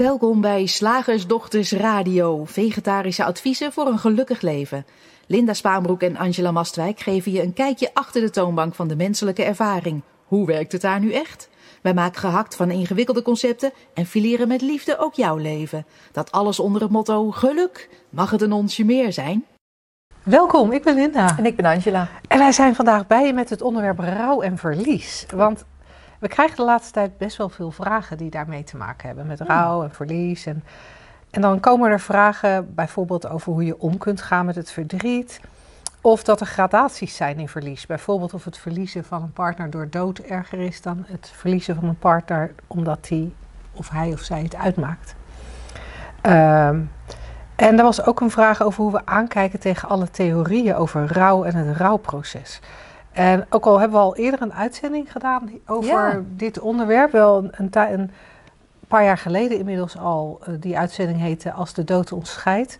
Welkom bij Slagersdochters Radio, vegetarische adviezen voor een gelukkig leven. Linda Spaanbroek en Angela Mastwijk geven je een kijkje achter de toonbank van de menselijke ervaring. Hoe werkt het daar nu echt? Wij maken gehakt van ingewikkelde concepten en fileren met liefde ook jouw leven. Dat alles onder het motto geluk. Mag het een onsje meer zijn? Welkom, ik ben Linda. En ik ben Angela. En wij zijn vandaag bij je met het onderwerp rouw en verlies. Want we krijgen de laatste tijd best wel veel vragen die daarmee te maken hebben. Met rouw en verlies. En, en dan komen er vragen bijvoorbeeld over hoe je om kunt gaan met het verdriet. Of dat er gradaties zijn in verlies. Bijvoorbeeld of het verliezen van een partner door dood erger is dan het verliezen van een partner omdat hij of hij of zij het uitmaakt. Ehm, en er was ook een vraag over hoe we aankijken tegen alle theorieën over rouw en het rouwproces. En ook al hebben we al eerder een uitzending gedaan over dit onderwerp, wel een, een, paar jaar geleden inmiddels al, uh, die uitzending heette Als de dood ons scheidt.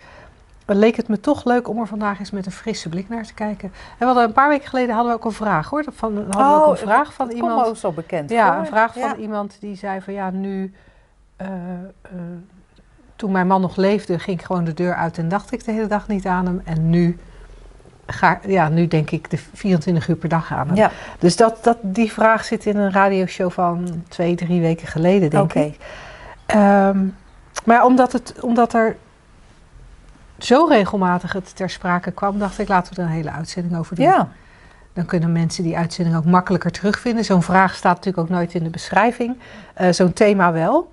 Dan leek het me toch leuk om er vandaag eens met een frisse blik naar te kijken. En we hadden een paar weken geleden hadden we ook een vraag hoor. Van, hadden we ook Oh, een vraag van iemand. ook zo bekend. Ja, voor. een vraag van iemand die zei van ja, nu. eh, eh, toen mijn man nog leefde, ging ik gewoon de deur uit en dacht ik de hele dag niet aan hem. En nu, ga, ja, nu denk ik de 24 uur per dag aan. Ja, Dus dat, dat, die vraag zit in een radioshow van twee, drie weken geleden, denk ik. Ehm, maar omdat, het, omdat er zo regelmatig het ter sprake kwam, dacht ik, laten we er een hele uitzending over doen. Ja, Dan kunnen mensen die uitzending ook makkelijker terugvinden. Zo'n vraag staat natuurlijk ook nooit in de beschrijving. Eh, Zo'n thema wel.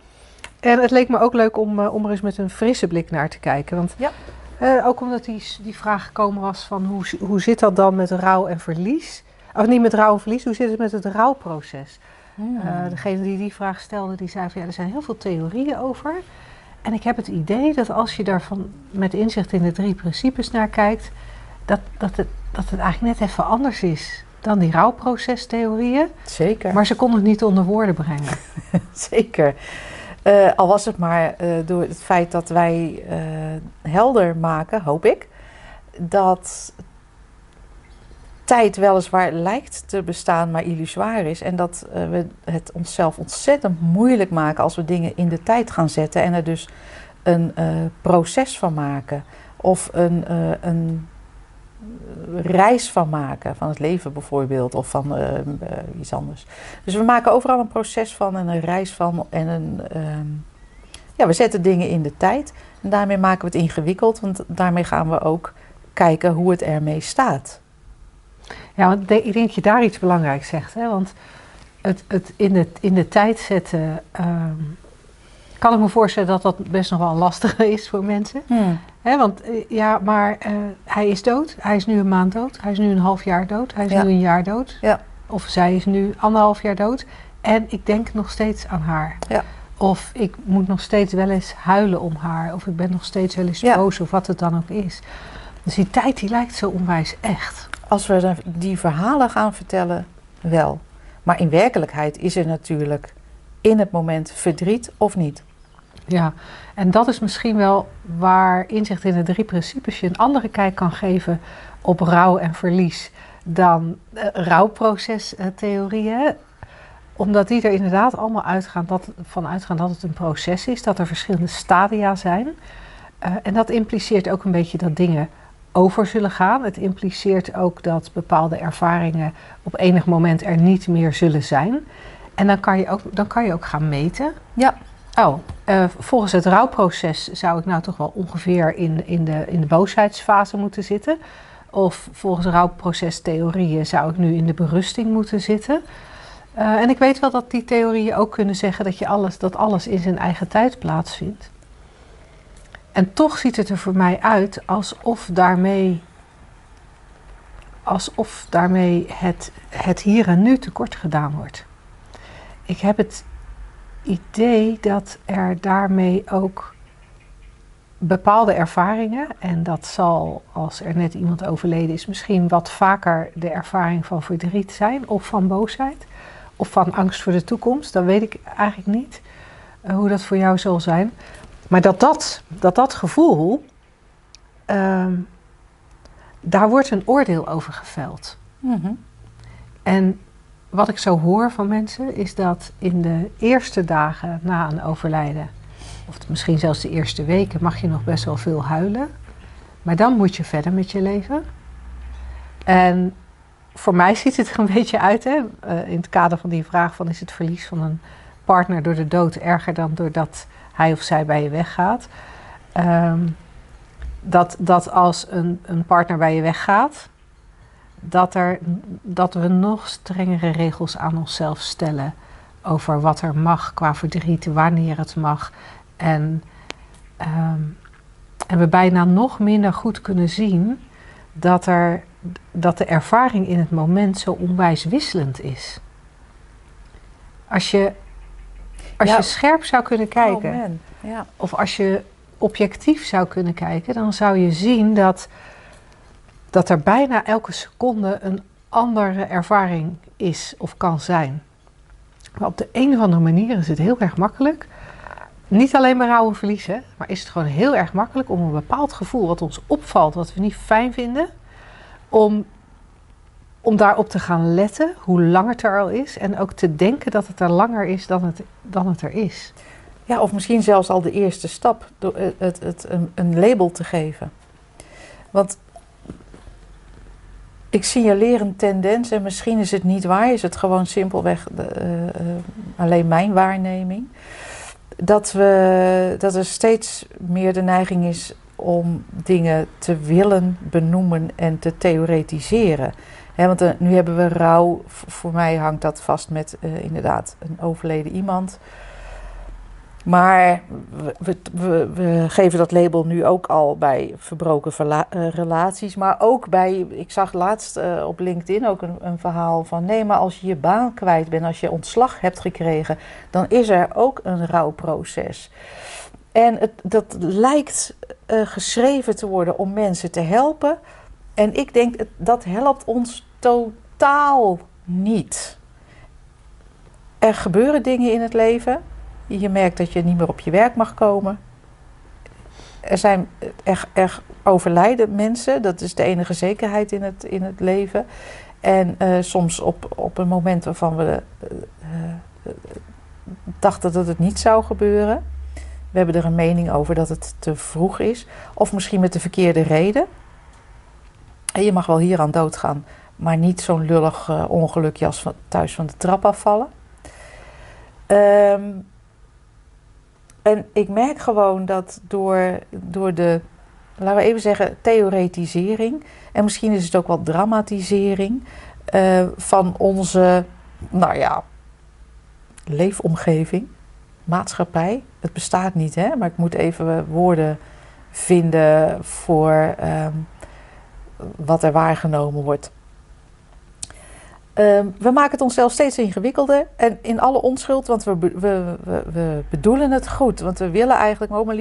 En het leek me ook leuk om, eh, om er eens met een frisse blik naar te kijken. Want Ja. Eh, ook omdat die, die vraag gekomen was van hoe, hoe zit dat dan met rouw en verlies? Of niet met rouw en verlies, hoe zit het met het rouwproces? Hmm. Eh, degene die die vraag stelde, die zei van ja, er zijn heel veel theorieën over. En ik heb het idee dat als je daarvan met inzicht in de drie principes naar kijkt, dat, dat, het, dat het eigenlijk net even anders is dan die rouwprocestheorieën. zeker. Maar ze konden het niet onder woorden brengen. Zeker. Eh, al was het maar eh, door het feit dat wij eh, helder maken, hoop ik, dat tijd weliswaar lijkt te bestaan, maar illusoir is. En dat we het onszelf ontzettend moeilijk maken als we dingen in de tijd gaan zetten en er dus een proces van maken. Of een, een reis van maken, van het leven bijvoorbeeld, of van eh, eh, iets anders. Dus we maken overal een proces van en een reis van. En een, ehm, ja, we zetten dingen in de tijd. En daarmee maken we het ingewikkeld, want daarmee gaan we ook kijken hoe het ermee staat. Ja, want ik denk dat je daar iets belangrijks zegt. Hè? Want het, het in, de, in de tijd zetten, ehm, kan ik me voorstellen dat dat best nog wel lastig is voor mensen. Want eh, ja, maar eh, hij is dood. Hij is nu een maand dood. Hij is nu een half jaar dood. Hij is Ja. nu een jaar dood. Ja. Of zij is nu anderhalf jaar dood. En ik denk nog steeds aan haar. Ja. Of ik moet nog steeds wel eens huilen om haar. Of ik ben nog steeds wel eens boos. Of wat het dan ook is. Dus die tijd die lijkt zo onwijs echt. Als we die verhalen gaan vertellen, wel. Maar in werkelijkheid is er natuurlijk in het moment verdriet of niet. Ja, en dat is misschien wel waar inzicht in de drie principes je een andere kijk kan geven op rouw en verlies dan uh, rouwprocestheorieën. Omdat die er inderdaad allemaal uitgaan dat, van uitgaan dat het een proces is, dat er verschillende stadia zijn. Uh, en dat impliceert ook een beetje dat dingen over zullen gaan. Het impliceert ook dat bepaalde ervaringen op enig moment er niet meer zullen zijn. En dan kan je ook, dan kan je ook gaan meten. Ja. Oh, uh, volgens het rouwproces zou ik nou toch wel ongeveer in, in, de, in de boosheidsfase moeten zitten. Of volgens rouwprocestheorieën zou ik nu in de berusting moeten zitten. Uh, en ik weet wel dat die theorieën ook kunnen zeggen dat, je alles, dat alles in zijn eigen tijd plaatsvindt. En toch ziet het er voor mij uit alsof daarmee, alsof daarmee het, het hier en nu tekort gedaan wordt. Ik heb het idee dat er daarmee ook bepaalde ervaringen, en dat zal als er net iemand overleden is, misschien wat vaker de ervaring van verdriet zijn, of van boosheid, of van angst voor de toekomst. Dat weet ik eigenlijk niet uh, hoe dat voor jou zal zijn. Maar dat dat, dat, dat gevoel, uh, daar wordt een oordeel over geveld. Mm -hmm. En wat ik zo hoor van mensen is dat in de eerste dagen na een overlijden of misschien zelfs de eerste weken, mag je nog best wel veel huilen. Maar dan moet je verder met je leven. En voor mij ziet het er een beetje uit, hè? Uh, in het kader van die vraag van is het verlies van een partner door de dood erger dan doordat hij of zij bij je weggaat. Um, dat, dat als een, een partner bij je weggaat, dat, er, dat we nog strengere regels aan onszelf stellen over wat er mag qua verdriet, wanneer het mag. En, um, en we bijna nog minder goed kunnen zien dat, er, dat de ervaring in het moment zo onwijs wisselend is. Als je, als je scherp zou kunnen kijken, oh ja. of als je objectief zou kunnen kijken, dan zou je zien dat, dat er bijna elke seconde een andere ervaring is of kan zijn. Maar op de een of andere manier is het heel erg makkelijk. Niet alleen maar rouw en verliezen, maar is het gewoon heel erg makkelijk om een bepaald gevoel wat ons opvalt, wat we niet fijn vinden, om, om daarop te gaan letten, hoe lang het er al is. En ook te denken dat het er langer is dan het, dan het er is. Ja, of misschien zelfs al de eerste stap, het, het, het een, een, label te geven. Want ik signaleer een tendens en misschien is het niet waar, is het gewoon simpelweg de, uh, uh, alleen mijn waarneming. Dat, we, dat er steeds meer de neiging is om dingen te willen benoemen en te theoretiseren. want uh, nu hebben we rouw, voor mij hangt dat vast met inderdaad een overleden iemand. Maar we, we, we, geven dat label nu ook al bij verbroken uh, relaties. Maar ook bij, ik zag laatst uh, op LinkedIn ook een, een, verhaal van... nee, maar als je je baan kwijt bent, als je ontslag hebt gekregen... dan is er ook een rouwproces. En het, dat lijkt uh, geschreven te worden om mensen te helpen. En ik denk, dat helpt ons totaal niet. Er gebeuren dingen in het leven je merkt dat je niet meer op je werk mag komen. Er zijn er overlijden mensen, dat is de enige zekerheid in het, in het leven. En uh, soms op, op een moment waarvan we uh, dachten dat het niet zou gebeuren. We hebben er een mening over dat het te vroeg is. Of misschien met de verkeerde reden. En je mag wel hier aan doodgaan, maar niet zo'n lullig ongelukje als van, thuis van de trap afvallen. Um, en ik merk gewoon dat door, door de, laten we even zeggen, theoretisering. En misschien is het ook wel dramatisering. Uh, van onze, nou ja, leefomgeving, maatschappij. Het bestaat niet, hè, maar ik moet even woorden vinden voor um, wat er waargenomen wordt. Uh, we maken het onszelf steeds ingewikkelder en in alle onschuld, want we, we, we, bedoelen het goed. Want we willen eigenlijk, oh maar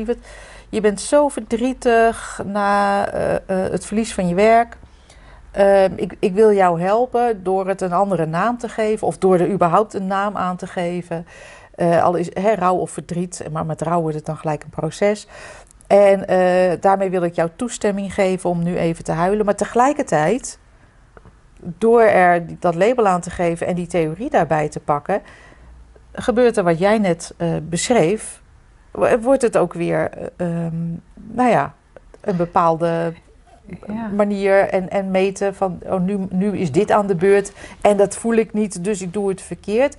je bent zo verdrietig na uh, uh, het verlies van je werk. Ehm, ik, ik, wil jou helpen door het een andere naam te geven of door er überhaupt een naam aan te geven. Eh, al is he, rouw of verdriet, maar met rouw wordt het dan gelijk een proces. En eh, daarmee wil ik jou toestemming geven om nu even te huilen. Maar tegelijkertijd door er dat label aan te geven en die theorie daarbij te pakken, gebeurt er wat jij net uh, beschreef. Wordt het ook weer, uh, um, nou ja, een bepaalde ja. manier en, en meten van, oh, nu, nu is dit aan de beurt en dat voel ik niet, dus ik doe het verkeerd.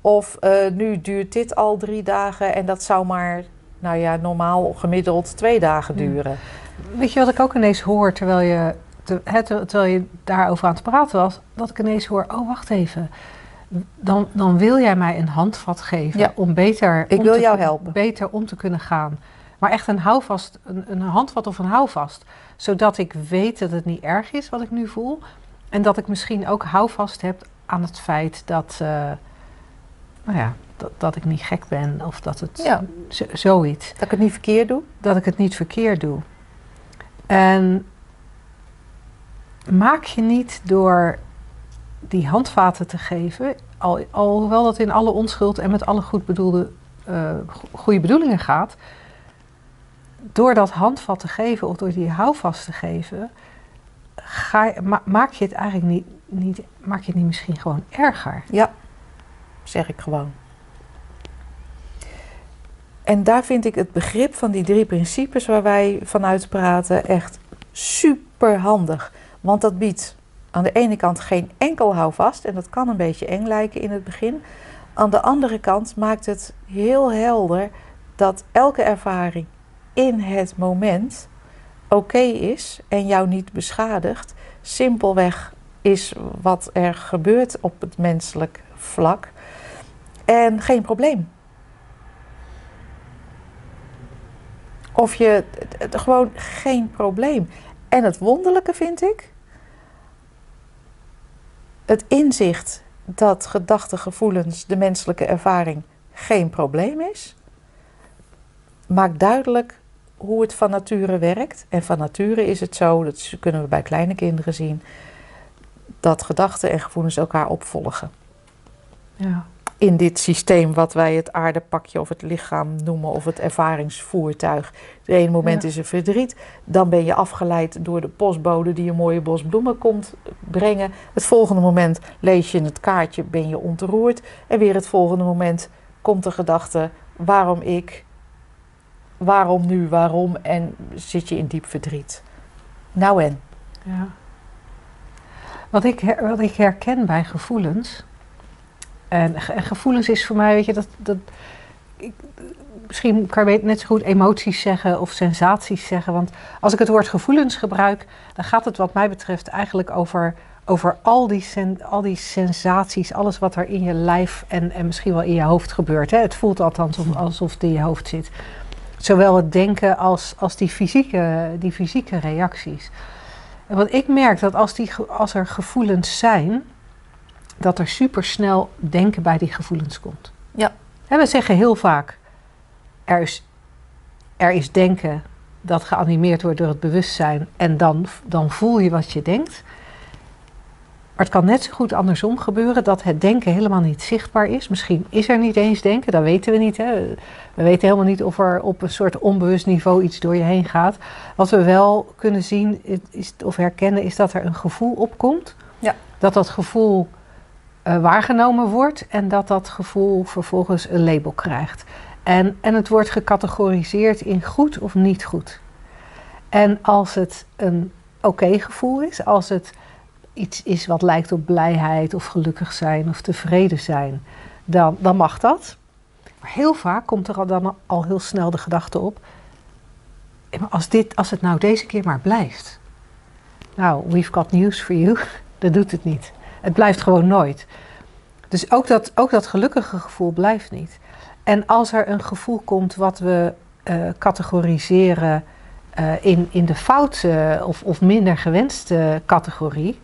Of uh, nu duurt dit al drie dagen en dat zou maar, nou ja, normaal gemiddeld twee dagen duren. Weet je wat ik ook ineens hoor terwijl je terwijl je daarover aan het praten was, dat ik ineens hoor: oh, wacht even. Dan, dan wil jij mij een handvat geven om beter. Ik wil jou helpen. Beter om te kunnen gaan. Maar echt een houvast, een, een handvat of een houvast. Zodat ik weet dat het niet erg is wat ik nu voel. En dat ik misschien ook houvast heb aan het feit dat. Uh, nou ja, dat, dat, ik niet gek ben of dat het ja. zoiets. Dat ik het niet verkeerd doe? Dat ik het niet verkeerd doe. En maak je niet door die handvaten te geven, al, alhoewel dat in alle onschuld en met alle goed bedoelde, uh, goede bedoelingen gaat, door dat handvat te geven of door die houvast te geven, ga maak je het eigenlijk niet, niet, maak je het niet misschien gewoon erger. Ja, zeg ik gewoon. En daar vind ik het begrip van die drie principes waar wij vanuit praten echt super handig. Want dat biedt aan de ene kant geen enkel houvast en dat kan een beetje eng lijken in het begin. Aan de andere kant maakt het heel helder dat elke ervaring in het moment oké is en jou niet beschadigt. Simpelweg is wat er gebeurt op het menselijk vlak en geen probleem. Of je gewoon geen probleem. En het wonderlijke vind ik het inzicht dat gedachten, gevoelens, de menselijke ervaring geen probleem is, maakt duidelijk hoe het van nature werkt. En van nature is het zo, dat kunnen we bij kleine kinderen zien, dat gedachten en gevoelens elkaar opvolgen. Ja. In dit systeem wat wij het aardepakje of het lichaam noemen of het ervaringsvoertuig. Het ene moment Ja. is er verdriet, dan ben je afgeleid door de postbode die een mooie bos bloemen komt brengen. Het volgende moment lees je het kaartje, ben je ontroerd. En weer het volgende moment komt de gedachte, waarom ik, waarom nu, waarom en zit je in diep verdriet. Nou en? Ja. Wat ik, her- wat ik herken bij gevoelens. En, en gevoelens is voor mij, weet je, dat. dat ik, misschien kan je net zo goed emoties zeggen of sensaties zeggen. Want als ik het woord gevoelens gebruik, dan gaat het, wat mij betreft, eigenlijk over, over al, die al die sensaties, alles wat er in je lijf en, en misschien wel in je hoofd gebeurt. Hè. Het voelt althans of- alsof het in je hoofd zit. Zowel het denken als, als die, fysieke, die fysieke reacties. En wat ik merk, dat als, die, als er gevoelens zijn, dat er supersnel denken bij die gevoelens komt. Ja. En we zeggen heel vaak, er is, er is denken dat geanimeerd wordt door het bewustzijn en dan, dan voel je wat je denkt. Maar het kan net zo goed andersom gebeuren dat het denken helemaal niet zichtbaar is. Misschien is er niet eens denken, dat weten we niet. Hè. We weten helemaal niet of er op een soort onbewust niveau iets door je heen gaat. Wat we wel kunnen zien is, of herkennen is dat er een gevoel opkomt. Ja. Dat dat gevoel eh, waargenomen wordt en dat dat gevoel vervolgens een label krijgt. En, en het wordt gecategoriseerd in goed of niet goed. En als het een oké gevoel is, als het iets is wat lijkt op blijheid of gelukkig zijn of tevreden zijn, dan, dan mag dat. Maar heel vaak komt er al dan al heel snel de gedachte op. "Ja, Maar als, dit, als het nou deze keer maar blijft. Nou, we've got news for you. Dat doet het niet. Het blijft gewoon nooit. Dus ook dat, ook dat gelukkige gevoel blijft niet. En als er een gevoel komt wat we eh, categoriseren eh, in, in de foute of, of minder gewenste categorie,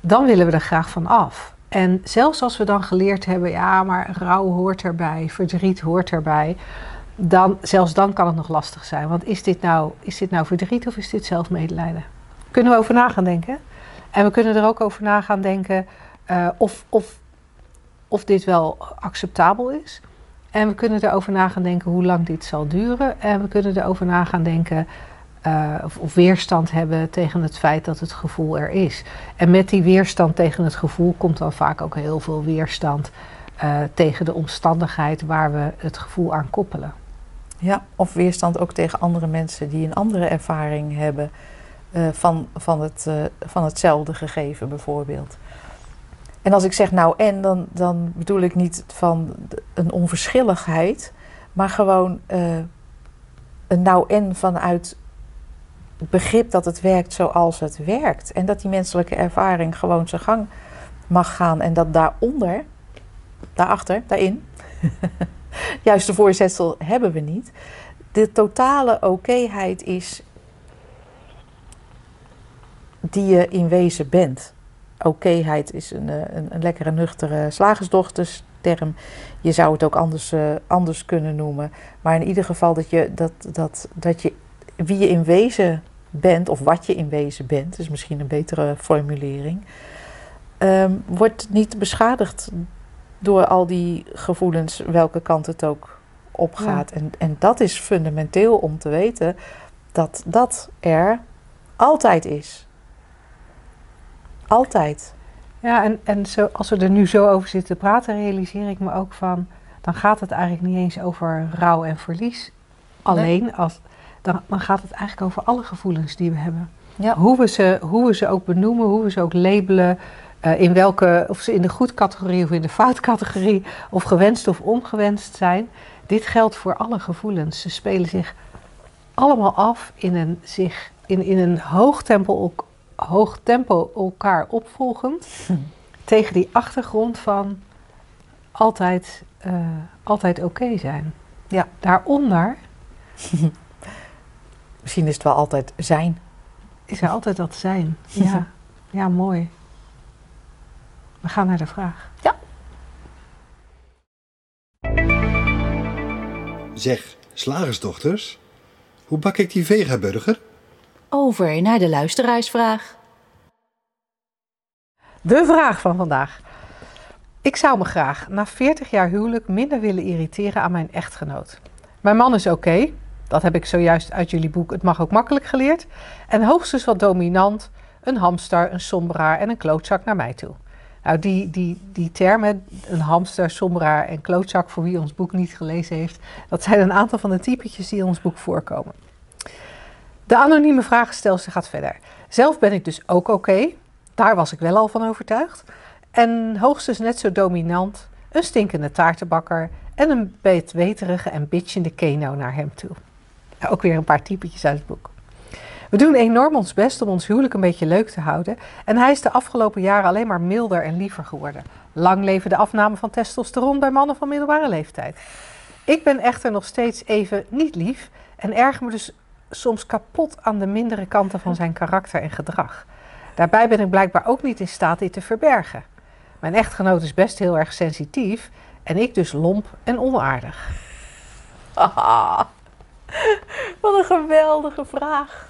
dan willen we er graag van af. En zelfs als we dan geleerd hebben, ja, maar rouw hoort erbij, verdriet hoort erbij, dan, zelfs dan kan het nog lastig zijn. Want is dit nou, is dit nou verdriet of is dit zelfmedelijden? Kunnen we over na gaan denken. En we kunnen er ook over na gaan denken eh, of, of, of dit wel acceptabel is. En we kunnen erover na gaan denken hoe lang dit zal duren. En we kunnen erover na gaan denken eh, of, weerstand hebben tegen het feit dat het gevoel er is. En met die weerstand tegen het gevoel komt dan vaak ook heel veel weerstand eh, tegen de omstandigheid waar we het gevoel aan koppelen. Ja, of weerstand ook tegen andere mensen die een andere ervaring hebben eh, van, van, het, eh, van hetzelfde gegeven bijvoorbeeld. En als ik zeg nou en, dan, dan bedoel ik niet van een onverschilligheid, maar gewoon eh, een nou en vanuit het begrip dat het werkt zoals het werkt. En dat die menselijke ervaring gewoon zijn gang mag gaan en dat daaronder, daarachter, daarin, juist de voorzetsel hebben we niet. De totale okéheid is die je in wezen bent. Okéheid is een, eh, een, een lekkere, nuchtere slagersdochtersterm. Je zou het ook anders, eh, anders kunnen noemen. Maar in ieder geval dat je, dat, dat, dat je wie je in wezen bent, of wat je in wezen bent, is misschien een betere formulering, ehm, wordt niet beschadigd door al die gevoelens, welke kant het ook opgaat. En, en dat is fundamenteel om te weten dat dat er altijd is. Altijd. Ja, en, en zo, als we er nu zo over zitten te praten, realiseer ik me ook van dan gaat het eigenlijk niet eens over rouw en verlies alleen. Als, dan, dan gaat het eigenlijk over alle gevoelens die we hebben. Ja. Hoe, we ze, hoe we ze ook benoemen, hoe we ze ook labelen. eh, in welke, of ze in de goed categorie of in de fout categorie, of gewenst of ongewenst zijn. Dit geldt voor alle gevoelens. Ze spelen zich allemaal af in een, zich, in, in een hoog tempo, ook- hoog tempo elkaar opvolgend. Tegen die achtergrond van altijd, eh, altijd oké zijn. Ja. Daaronder Misschien is het wel altijd zijn. is er altijd dat zijn. Ja, ja mooi. We gaan naar de vraag. Zeg, slagersdochters, hoe bak ik die vegaburger? Over naar de luisteraarsvraag. De vraag van vandaag. Ik zou me graag na 40 jaar huwelijk minder willen irriteren aan mijn echtgenoot. Mijn man is oké, dat heb ik zojuist uit jullie boek Het mag ook makkelijk geleerd. En hoogstens wat dominant, een hamster, een somberaar en een klootzak naar mij toe. Nou, die, die, die termen, een hamster, somberaar en klootzak, voor wie ons boek niet gelezen heeft, dat zijn een aantal van de typetjes die in ons boek voorkomen. De anonieme vragenstelster gaat verder. Zelf ben ik dus ook oké, daar was ik wel al van overtuigd. En hoogstens net zo dominant, een stinkende taartenbakker en een beetweterige en bitchende keno naar hem toe. Ook weer een paar typetjes uit het boek. We doen enorm ons best om ons huwelijk een beetje leuk te houden. En hij is de afgelopen jaren alleen maar milder en liever geworden. Lang leven de afname van testosteron bij mannen van middelbare leeftijd. Ik ben echter nog steeds even niet lief en erger me dus soms kapot aan de mindere kanten van zijn karakter en gedrag. Daarbij ben ik blijkbaar ook niet in staat dit te verbergen. Mijn echtgenoot is best heel erg sensitief en ik dus lomp en onaardig. Ah, wat een geweldige vraag.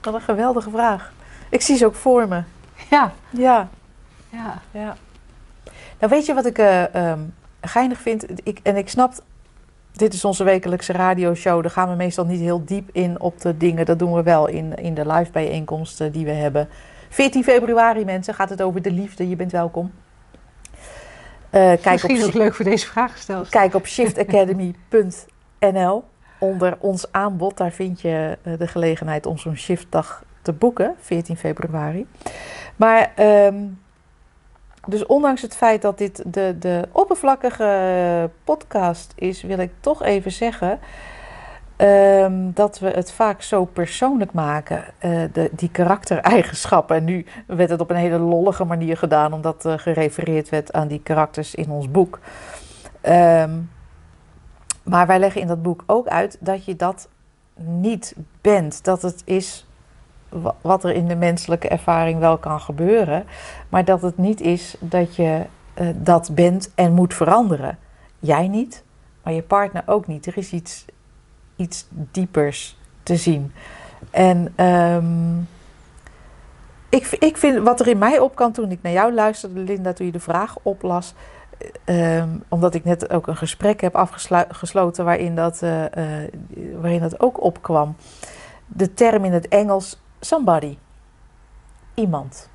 Wat een geweldige vraag. Ik zie ze ook voor me. Ja, Ja, ja. ja. Nou, weet je wat ik eh, ehm, geinig vind? Ik, en ik snap, dit is onze wekelijkse radioshow. Daar gaan we meestal niet heel diep in op de dingen. Dat doen we wel in, in de live bijeenkomsten die we hebben. 14 februari, mensen, gaat het over de liefde. Je bent welkom. Eh, kijk, op, Misschien ook leuk voor deze vraag gesteld. kijk op shiftacademy.nl. Onder ons aanbod, daar vind je eh, de gelegenheid om zo'n shiftdag te boeken, 14 februari. Maar, ehm, dus ondanks het feit dat dit de, de oppervlakkige podcast is, wil ik toch even zeggen ehm, dat we het vaak zo persoonlijk maken, eh, de, die karaktereigenschappen. En nu werd het op een hele lollige manier gedaan, omdat er gerefereerd werd aan die karakters in ons boek. Ehm, maar wij leggen in dat boek ook uit dat je dat niet bent. Dat het is wat er in de menselijke ervaring wel kan gebeuren. Maar dat het niet is dat je eh, dat bent en moet veranderen. Jij niet, maar je partner ook niet. Er is iets, iets diepers te zien. En ehm, ik, ik vind wat er in mij op kan toen ik naar jou luisterde, Linda, toen je de vraag oplas. Ehm, omdat ik net ook een gesprek heb afgesloten waarin dat, eh, eh, waarin dat ook opkwam. De term in het Engels somebody. Iemand.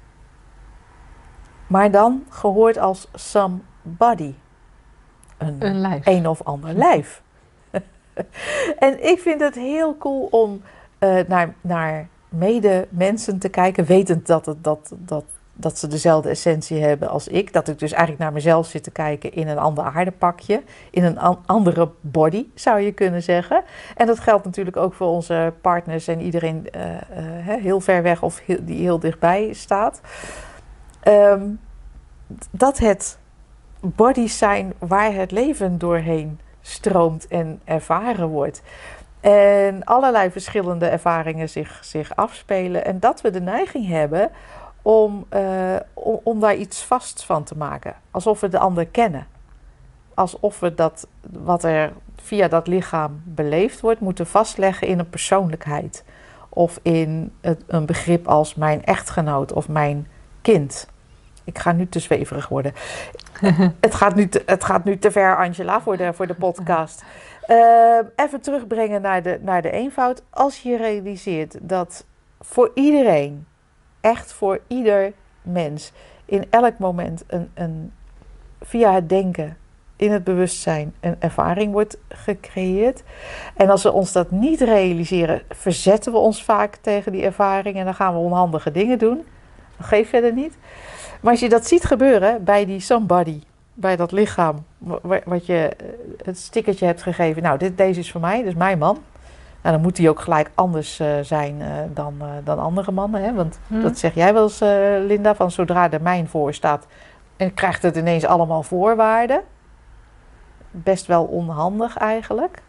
Maar dan gehoord als somebody. Een, Een lijf. een of ander lijf. en ik vind het heel cool om eh, naar, naar mede-mensen te kijken, wetend dat, het, dat, dat, dat ze dezelfde essentie hebben als ik. Dat ik dus eigenlijk naar mezelf zit te kijken in een ander aardepakje, in een an- andere body, zou je kunnen zeggen. En dat geldt natuurlijk ook voor onze partners en iedereen eh, eh, heel ver weg of heel- die heel dichtbij staat. Ehm, dat het bodies zijn waar het leven doorheen stroomt en ervaren wordt. En allerlei verschillende ervaringen zich, zich afspelen. En dat we de neiging hebben om, eh, om, om daar iets vast van te maken. Alsof we de ander kennen. Alsof we dat wat er via dat lichaam beleefd wordt, moeten vastleggen in een persoonlijkheid. Of in het, een begrip als mijn echtgenoot of mijn kind. Ik ga nu te zweverig worden. het, gaat nu te, het gaat nu te ver, Angela, voor de, voor de podcast. Eh, even terugbrengen naar de, naar de eenvoud. Als je realiseert dat voor iedereen, echt voor ieder mens, in elk moment een, een, via het denken in het bewustzijn een ervaring wordt gecreëerd. En als we ons dat niet realiseren, verzetten we ons vaak tegen die ervaring en dan gaan we onhandige dingen doen. Dat verder niet. Maar als je dat ziet gebeuren bij die somebody, bij dat lichaam, wa- wat je eh, het stickertje hebt gegeven, nou, dit, deze is voor mij, is mijn man. Nou, dan moet die ook gelijk anders eh, zijn eh, dan, eh, dan andere mannen. Hè? Want Hm. dat zeg jij wel eens, Linda, van zodra er mijn voor staat, en krijgt het ineens allemaal voorwaarden. Best wel onhandig eigenlijk.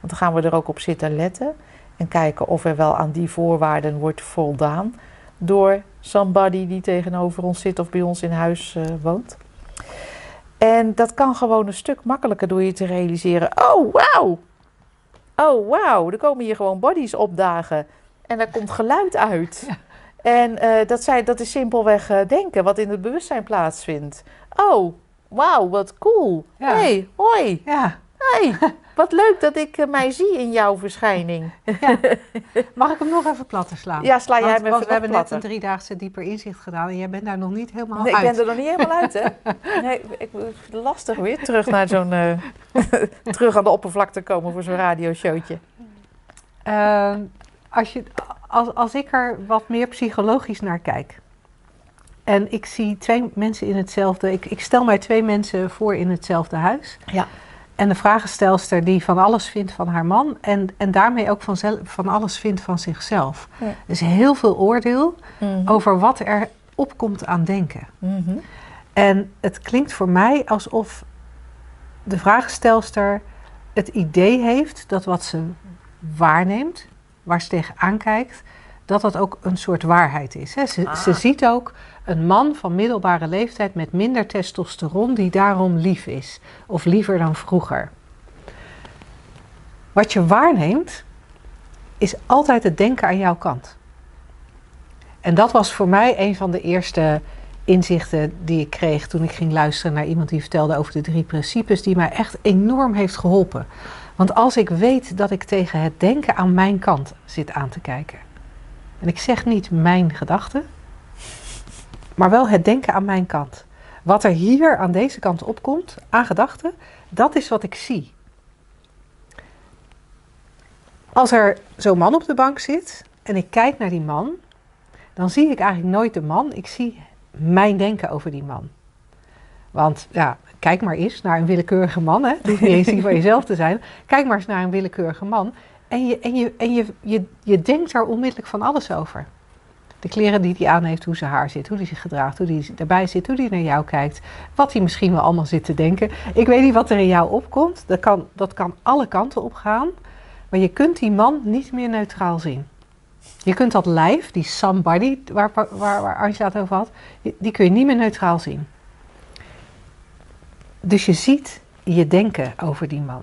Want dan gaan we er ook op zitten letten. En kijken of er wel aan die voorwaarden wordt voldaan. Door somebody die tegenover ons zit of bij ons in huis woont. En dat kan gewoon een stuk makkelijker door je te realiseren. Oh, wauw! Oh, wauw! Er komen hier gewoon bodies opdagen. En daar komt geluid uit. Ja. En eh, dat, zijn, dat is simpelweg eh, denken wat in het bewustzijn plaatsvindt. Oh, wauw, wat cool. Ja. hey, hoi. Ja. Hey, wat leuk dat ik eh, mij zie in jouw verschijning. Mag ik hem nog even platter slaan? Ja, sla jij want, me want we hebben net een driedaagse dieper inzicht gedaan en jij bent daar nog niet helemaal Nee, ik uit. ben er nog niet helemaal uit, hè? Nee, ik, lastig weer terug naar zo'n... eh, terug aan de oppervlakte komen voor zo'n radioshowtje. Ehm, als, je, als, als ik er wat meer psychologisch naar kijk. En ik zie twee mensen in hetzelfde. Ik, ik stel mij twee mensen voor in hetzelfde huis. Ja. En de vragenstelster die van alles vindt van haar man. En, en daarmee ook van, van alles vindt van zichzelf. Ja. Dus heel veel oordeel Mhm. over wat er opkomt aan denken. Mhm. En het klinkt voor mij alsof de vragenstelster het idee heeft dat wat ze waarneemt, waar ze tegenaan kijkt, dat dat ook een soort waarheid is. Hè. Ze, Ah. ze ziet ook een man van middelbare leeftijd met minder testosteron die daarom lief is. Of liever dan vroeger. Wat je waarneemt, is altijd het denken aan jouw kant. En dat was voor mij een van de eerste inzichten die ik kreeg toen ik ging luisteren naar iemand die vertelde over de drie principes, die mij echt enorm heeft geholpen. Want als ik weet dat ik tegen het denken aan mijn kant zit aan te kijken, en ik zeg niet mijn gedachten, maar wel het denken aan mijn kant. Wat er hier aan deze kant opkomt, aan gedachten, dat is wat ik zie. Als er zo'n man op de bank zit en ik kijk naar die man, dan zie ik eigenlijk nooit de man. Ik zie mijn denken over die man. Want ja, kijk maar eens naar een willekeurige man. Hè? Het niet eens die van jezelf te zijn. Kijk maar eens naar een willekeurige man. En je, en je, en je, je, je denkt daar onmiddellijk van alles over. De kleren die hij aan heeft, hoe zijn haar zit, hoe hij zich gedraagt, hoe hij erbij zit, hoe hij naar jou kijkt. Wat hij misschien wel allemaal zit te denken. Ik weet niet wat er in jou opkomt. Dat kan, dat kan alle kanten op gaan. Maar je kunt die man niet meer neutraal zien. Je kunt dat lijf, die somebody waar, waar, waar Angela het over had, die- die kun je niet meer neutraal zien. Dus je ziet je denken over die man.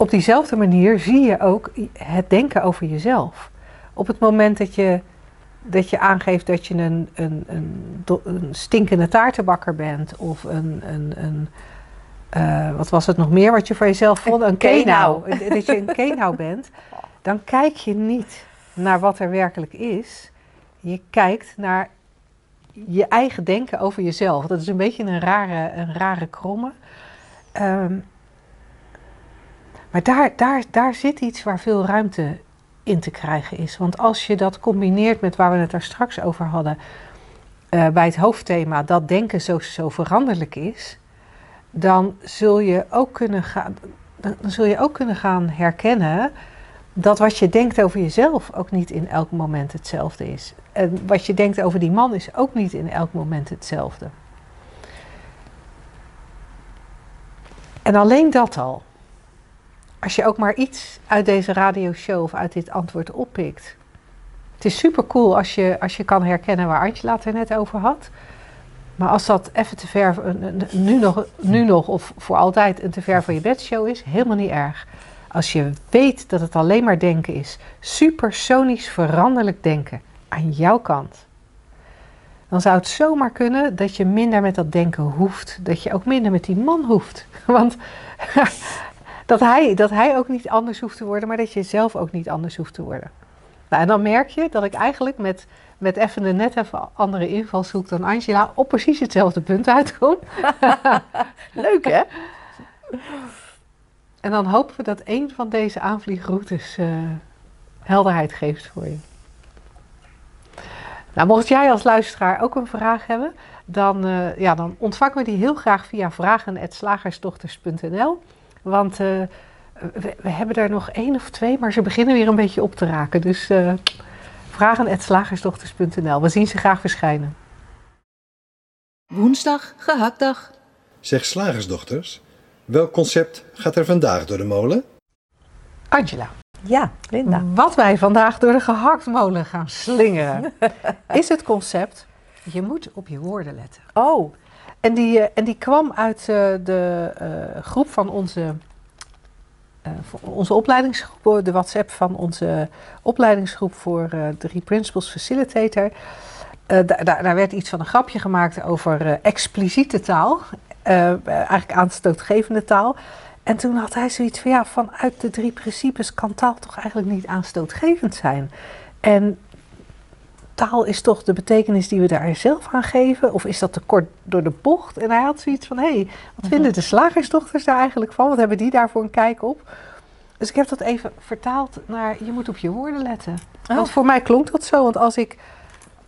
Op diezelfde manier zie je ook het denken over jezelf. Op het moment dat je, dat je aangeeft dat je een, een, een, een stinkende taartenbakker bent of een, een, een eh, wat was het nog meer wat je voor jezelf vond? Een kenau. kenau. Dat je een kenau bent. Dan kijk je niet naar wat er werkelijk is. Je kijkt naar je eigen denken over jezelf. Dat is een beetje een rare, een rare kromme. Ehm, maar daar, daar, daar zit iets waar veel ruimte in te krijgen is. Want als je dat combineert met waar we het daar straks over hadden, eh, bij het hoofdthema, dat denken zo, zo veranderlijk is, dan zul je ook kunnen gaan, dan dan zul je ook kunnen gaan herkennen dat wat je denkt over jezelf ook niet in elk moment hetzelfde is. En wat je denkt over die man is ook niet in elk moment hetzelfde. En alleen dat al. Als je ook maar iets uit deze radioshow of uit dit antwoord oppikt. Het is super cool als je, als je kan herkennen waar Angela het er net over had. Maar als dat even te ver, een- nu nog, nu nog of voor altijd een te ver van je bedshow is, helemaal niet erg. Als je weet dat het alleen maar denken is, supersonisch veranderlijk denken aan jouw kant, dan zou het zomaar kunnen dat je minder met dat denken hoeft. Dat je ook minder met die man hoeft. Want dat hij, dat hij ook niet anders hoeft te worden, maar dat je zelf ook niet anders hoeft te worden. Nou, en dan merk je dat ik eigenlijk met, met even een net even andere invalshoek dan Angela op precies hetzelfde punt uitkom. Leuk hè? En dan hopen we dat een van deze aanvliegroutes uh, helderheid geeft voor je. Nou, mocht jij als luisteraar ook een vraag hebben, dan, uh, ja, dan ontvangen we die heel graag via vragen.slagersdochters.nl. Want uh, we, we, hebben er nog één of twee, maar ze beginnen weer een beetje op te raken. Dus uh, vragen.slagersdochters.nl. We zien ze graag verschijnen. Woensdag, gehaktdag. Zeg slagersdochters, welk concept gaat er vandaag door de molen? Angela. Ja, Linda. Wat wij vandaag door de gehaktmolen gaan slingeren, is het concept: je moet op je woorden letten. Oh. En die, uh, en die kwam uit uh, de uh, groep van onze, onze opleidingsgroep, de WhatsApp van onze opleidingsgroep voor de Principles Facilitator. daar, daar werd iets van een grapje gemaakt over expliciete taal, eigenlijk aanstootgevende taal. En toen had hij zoiets van ja, vanuit de drie principes kan taal toch eigenlijk niet aanstootgevend zijn. En taal is toch de betekenis die we daar zelf aan geven? Of is dat te kort door de bocht? En hij had zoiets van hé, hey, wat vinden de slagersdochters daar eigenlijk van? Wat hebben die daar voor een kijk op? Dus ik heb dat even vertaald naar je moet op je woorden letten. Oh. Want voor mij klonk dat zo, want als ik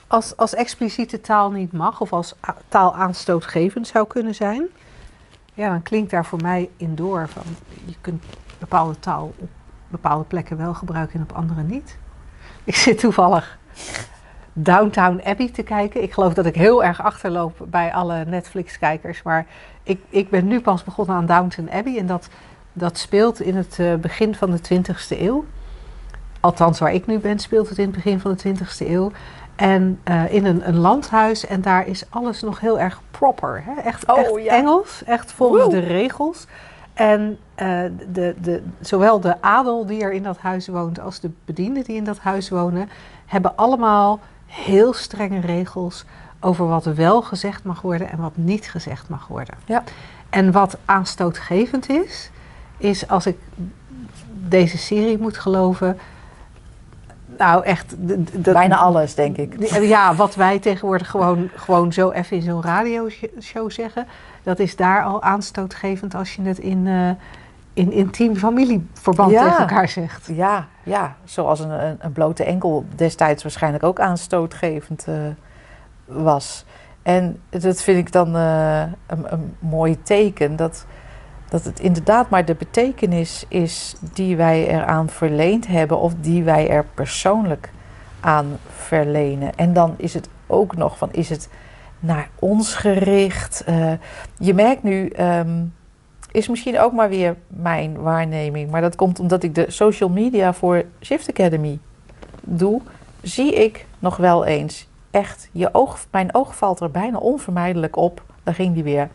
als, als expliciete taal niet mag of als taal aanstootgevend zou kunnen zijn, ja, dan klinkt daar voor mij in door van je kunt bepaalde taal op bepaalde plekken wel gebruiken en op andere niet. Ik zit toevallig Downtown Abbey te kijken. Ik geloof dat ik heel erg achterloop bij alle Netflix-kijkers, maar ik, ik ben nu pas begonnen aan Downtown Abbey en dat, dat speelt in het uh, begin van de 20e eeuw. Althans, waar ik nu ben, speelt het in het begin van de 20e eeuw. En uh, in een, een, landhuis. En daar is alles nog heel erg proper. Hè? Echt, oh, echt ja. Engels, echt volgens Woe. de regels. En uh, de, de, zowel de adel die er in dat huis woont als de bedienden die in dat huis wonen, hebben allemaal heel strenge regels over wat wel gezegd mag worden en wat niet gezegd mag worden. Ja. En wat aanstootgevend is, is als ik deze serie moet geloven, nou, echt. Bijna alles, denk ik. Ja, wat wij tegenwoordig gewoon, gewoon zo even in zo'n radioshow zeggen. Dat is daar al aanstootgevend als je het in, uh, in intiem familieverband ja. tegen elkaar zegt. Ja, ja. zoals een, een, een, blote enkel destijds waarschijnlijk ook aanstootgevend uh, was. En dat vind ik dan uh, een, een mooi teken. Dat, dat het inderdaad maar de betekenis is die wij eraan verleend hebben of die wij er persoonlijk aan verlenen. En dan is het ook nog van, is het naar ons gericht? Uh, je merkt nu, um, is misschien ook maar weer mijn waarneming, maar dat komt omdat ik de social media voor Shift Academy doe, zie ik nog wel eens echt, je oog, mijn oog valt er bijna onvermijdelijk op. Daar ging die weer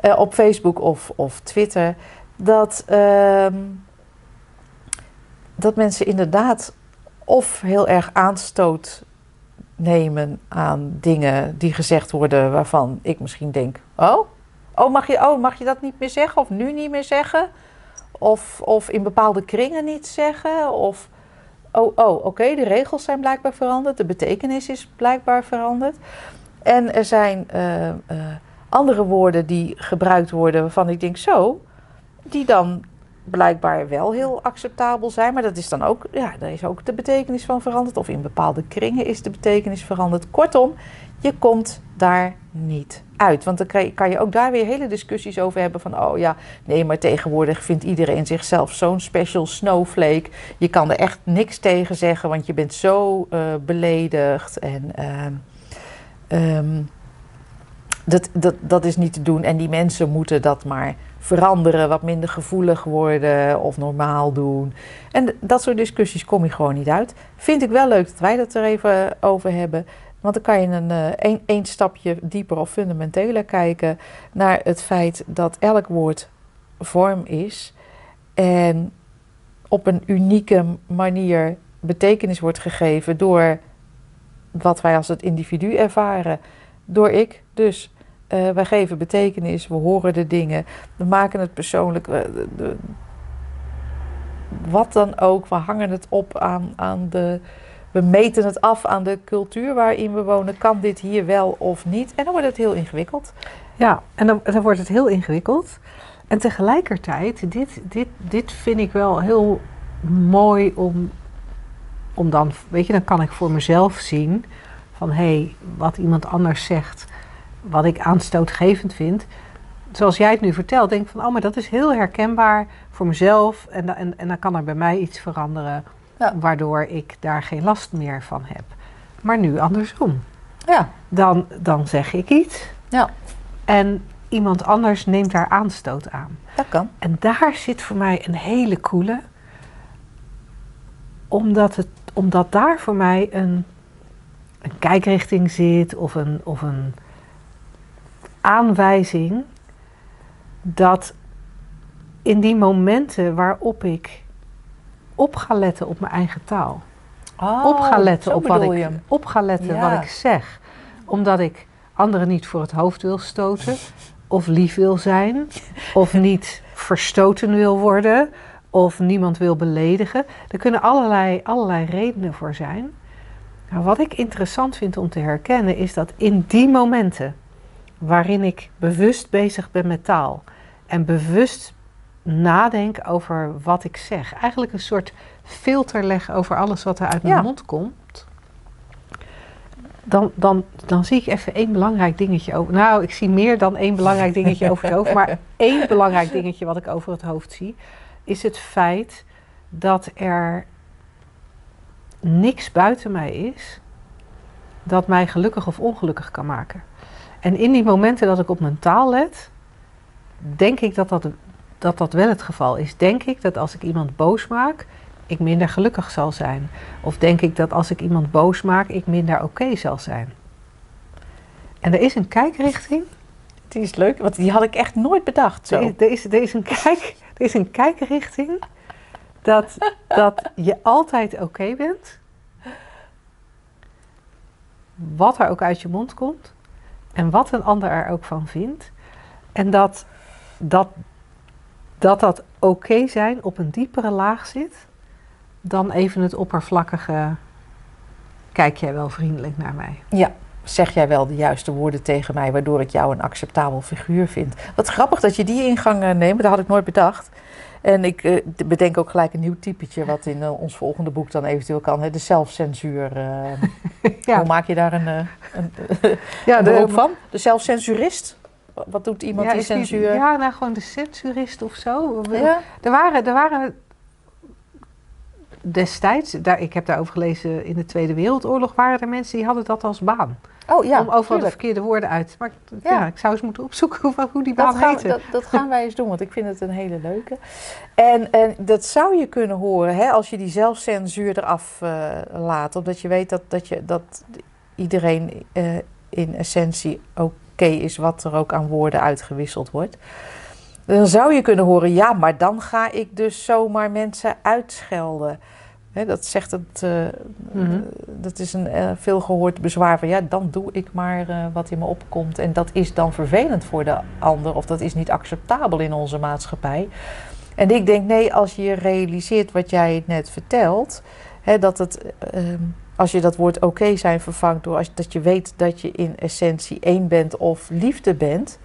uh, op Facebook of, of Twitter, dat, uh, dat mensen inderdaad of heel erg aanstoot nemen aan dingen die gezegd worden waarvan ik misschien denk: oh, oh, mag, je, oh mag je dat niet meer zeggen of nu niet meer zeggen? Of, of in bepaalde kringen niet zeggen? Of oh, oh oké, de regels zijn blijkbaar veranderd, de betekenis is blijkbaar veranderd. En er zijn. Uh, uh, andere woorden die gebruikt worden waarvan ik denk zo, die dan blijkbaar wel heel acceptabel zijn, maar dat is dan ook, ja, daar is ook de betekenis van veranderd. Of in bepaalde kringen is de betekenis veranderd. Kortom, je komt daar niet uit. Want dan kan je ook daar weer hele discussies over hebben van, oh ja, nee, maar tegenwoordig vindt iedereen zichzelf zo'n special snowflake. Je kan er echt niks tegen zeggen, want je bent zo uh, beledigd en. Uh, dat, dat, dat is niet te doen. En die mensen moeten dat maar veranderen, wat minder gevoelig worden of normaal doen. En dat soort discussies kom je gewoon niet uit. Vind ik wel leuk dat wij dat er even over hebben. Want dan kan je een, een, een stapje dieper of fundamenteler kijken naar het feit dat elk woord vorm is. En op een unieke manier betekenis wordt gegeven door wat wij als het individu ervaren. Door ik dus. Uh, wij geven betekenis, we horen de dingen, we maken het persoonlijk. De, wat dan ook, we hangen het op aan, aan de we meten het af aan de cultuur waarin we wonen. Kan dit hier wel of niet? En dan wordt het heel ingewikkeld. Ja, en dan, dan wordt het heel ingewikkeld. En tegelijkertijd, dit, dit, dit vind ik wel heel mooi om, om dan, weet je, dan kan ik voor mezelf zien van hé, hey, wat iemand anders zegt, wat ik aanstootgevend vind. Zoals jij het nu vertelt, denk ik van, oh, maar dat is heel herkenbaar voor mezelf. En, en, en dan kan er bij mij iets veranderen, Ja. waardoor ik daar geen last meer van heb. Maar nu andersom. Ja, Dan, dan zeg ik iets. Ja. En iemand anders neemt daar aanstoot aan. dat kan. En daar zit voor mij een hele coole. Omdat, het, omdat daar voor mij een, een kijkrichting zit of een, of een aanwijzing dat in die momenten waarop ik op ga letten op mijn eigen taal, op ga letten op wat ik, op ga letten Ja. wat ik zeg, omdat ik anderen niet voor het hoofd wil stoten, of lief wil zijn, of niet verstoten wil worden, of niemand wil beledigen. Er kunnen allerlei, allerlei redenen voor zijn. Nou, wat ik interessant vind om te herkennen is dat in die momenten waarin ik bewust bezig ben met taal en bewust nadenk over wat ik zeg, eigenlijk een soort filter leg over alles wat er uit mijn Ja. mond komt, dan, dan, dan zie ik even één belangrijk dingetje over. Nou, ik zie meer dan één belangrijk dingetje over het hoofd. Maar één belangrijk dingetje wat ik over het hoofd zie, is het feit dat er niks buiten mij is dat mij gelukkig of ongelukkig kan maken. En in die momenten dat ik op mijn taal let, denk ik dat dat, dat dat wel het geval is. Denk ik dat als ik iemand boos maak, ik minder gelukkig zal zijn. Of denk ik dat als ik iemand boos maak, ik minder oké zal zijn. En er is een kijkrichting. Die is leuk, want die had ik echt nooit bedacht. Zo. Er is, er, is, er, is een kijk, er is een kijkrichting dat, dat je altijd oké bent. Wat er ook uit je mond komt. En wat een ander er ook van vindt. En dat dat, dat, dat oké zijn op een diepere laag zit dan even het oppervlakkige. Kijk jij wel vriendelijk naar mij? Ja, zeg jij wel de juiste woorden tegen mij, waardoor ik jou een acceptabel figuur vind. Wat grappig dat je die ingang eh, neemt, dat had ik nooit bedacht. En ik eh, bedenk ook gelijk een nieuw typetje wat in eh, ons volgende boek dan eventueel kan. Hè? De zelfcensuur. eh, Ja. Hoe maak je daar een, een, Ja, een beroep van? De zelfcensurist? Wa- Wat doet iemand die censuur? ja, nou gewoon de censurist of zo. Ja? Er waren, er waren destijds, daar, ik heb daarover gelezen in de Tweede Wereldoorlog, waren er mensen die hadden dat als baan. Oh ja, om overal de verkeerde woorden uit. Maar ja. Ja. ik zou eens moeten opzoeken hoe, hoe die baan Dat gaan, dat, dat gaan wij eens doen, want ik vind het een hele leuke. En, en dat zou je kunnen horen hè, als je die zelfcensuur eraf eh, laat. Omdat je weet dat, dat, je, dat iedereen eh, in essentie oké is wat er ook aan woorden uitgewisseld wordt. Dan zou je kunnen horen, ja, maar dan ga ik dus zomaar mensen uitschelden. Dat zegt het, eh, Mhm. dat is een eh, veelgehoord bezwaar van ja, dan doe ik maar eh, wat in me opkomt. En dat is dan vervelend voor de ander of dat is niet acceptabel in onze maatschappij. En ik denk, nee, als je realiseert wat jij net vertelt, dat het, ehm, als je dat woord oké zijn vervangt door als, dat je weet dat je in essentie één bent of liefde bent,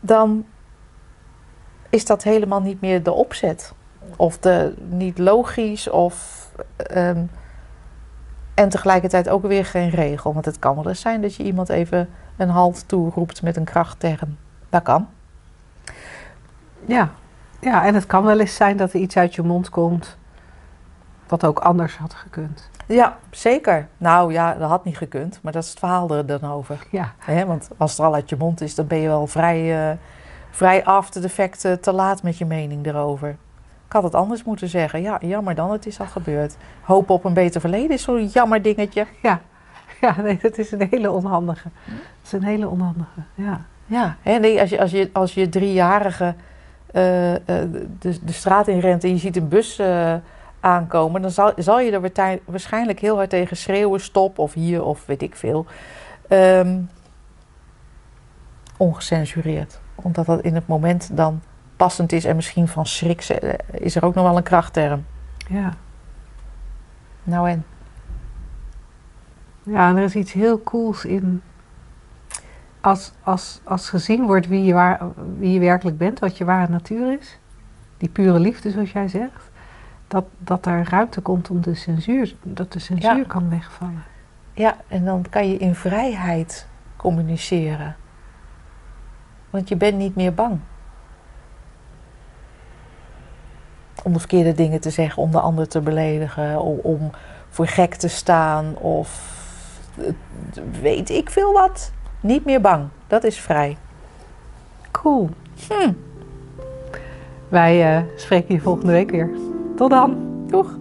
dan is dat helemaal niet meer de opzet. Of de, niet logisch of. ehm, en tegelijkertijd ook weer geen regel. Want het kan wel eens zijn dat je iemand even een halt toeroept met een krachtterm. Dat kan. Ja. ja, en het kan wel eens zijn dat er iets uit je mond komt wat ook anders had gekund. Ja, zeker. Nou ja, dat had niet gekund, maar dat is het verhaal er dan over. Ja, want als het al uit je mond is, dan ben je wel vrij, eh, vrij after the fact eh, te laat met je mening erover. Ik had het anders moeten zeggen. Ja, jammer dan, het is al gebeurd. Hopen op een beter verleden is zo'n jammer dingetje. ja. Ja, nee, dat is een hele onhandige. Dat is een hele onhandige, ja. Ja, hè, nee, als je, als je, als je driejarige eh, eh, de, de straat in rent en je ziet een bus aankomen, dan zal, zal je er waarschijnlijk heel hard tegen schreeuwen, stop of hier of weet ik veel. Ehm, ongecensureerd. Omdat dat in het moment dan passend is en misschien van schrik is er ook nog wel een krachtterm. ja. Nou en? Ja, en er is iets heel cools in. Als, als, als gezien wordt wie je, waar, wie je werkelijk bent, wat je ware natuur is. Die pure liefde, zoals jij zegt. Dat, dat er ruimte komt om de censuur, dat de censuur Ja. kan wegvallen. Ja, en dan kan je in vrijheid communiceren. Want je bent niet meer bang. Om de verkeerde dingen te zeggen, om de ander te beledigen, om, om voor gek te staan of eh, weet ik veel wat. Niet meer bang, dat is vrij. Cool. Hm. Wij eh, spreken je volgende week weer. Tot dan. Doeg!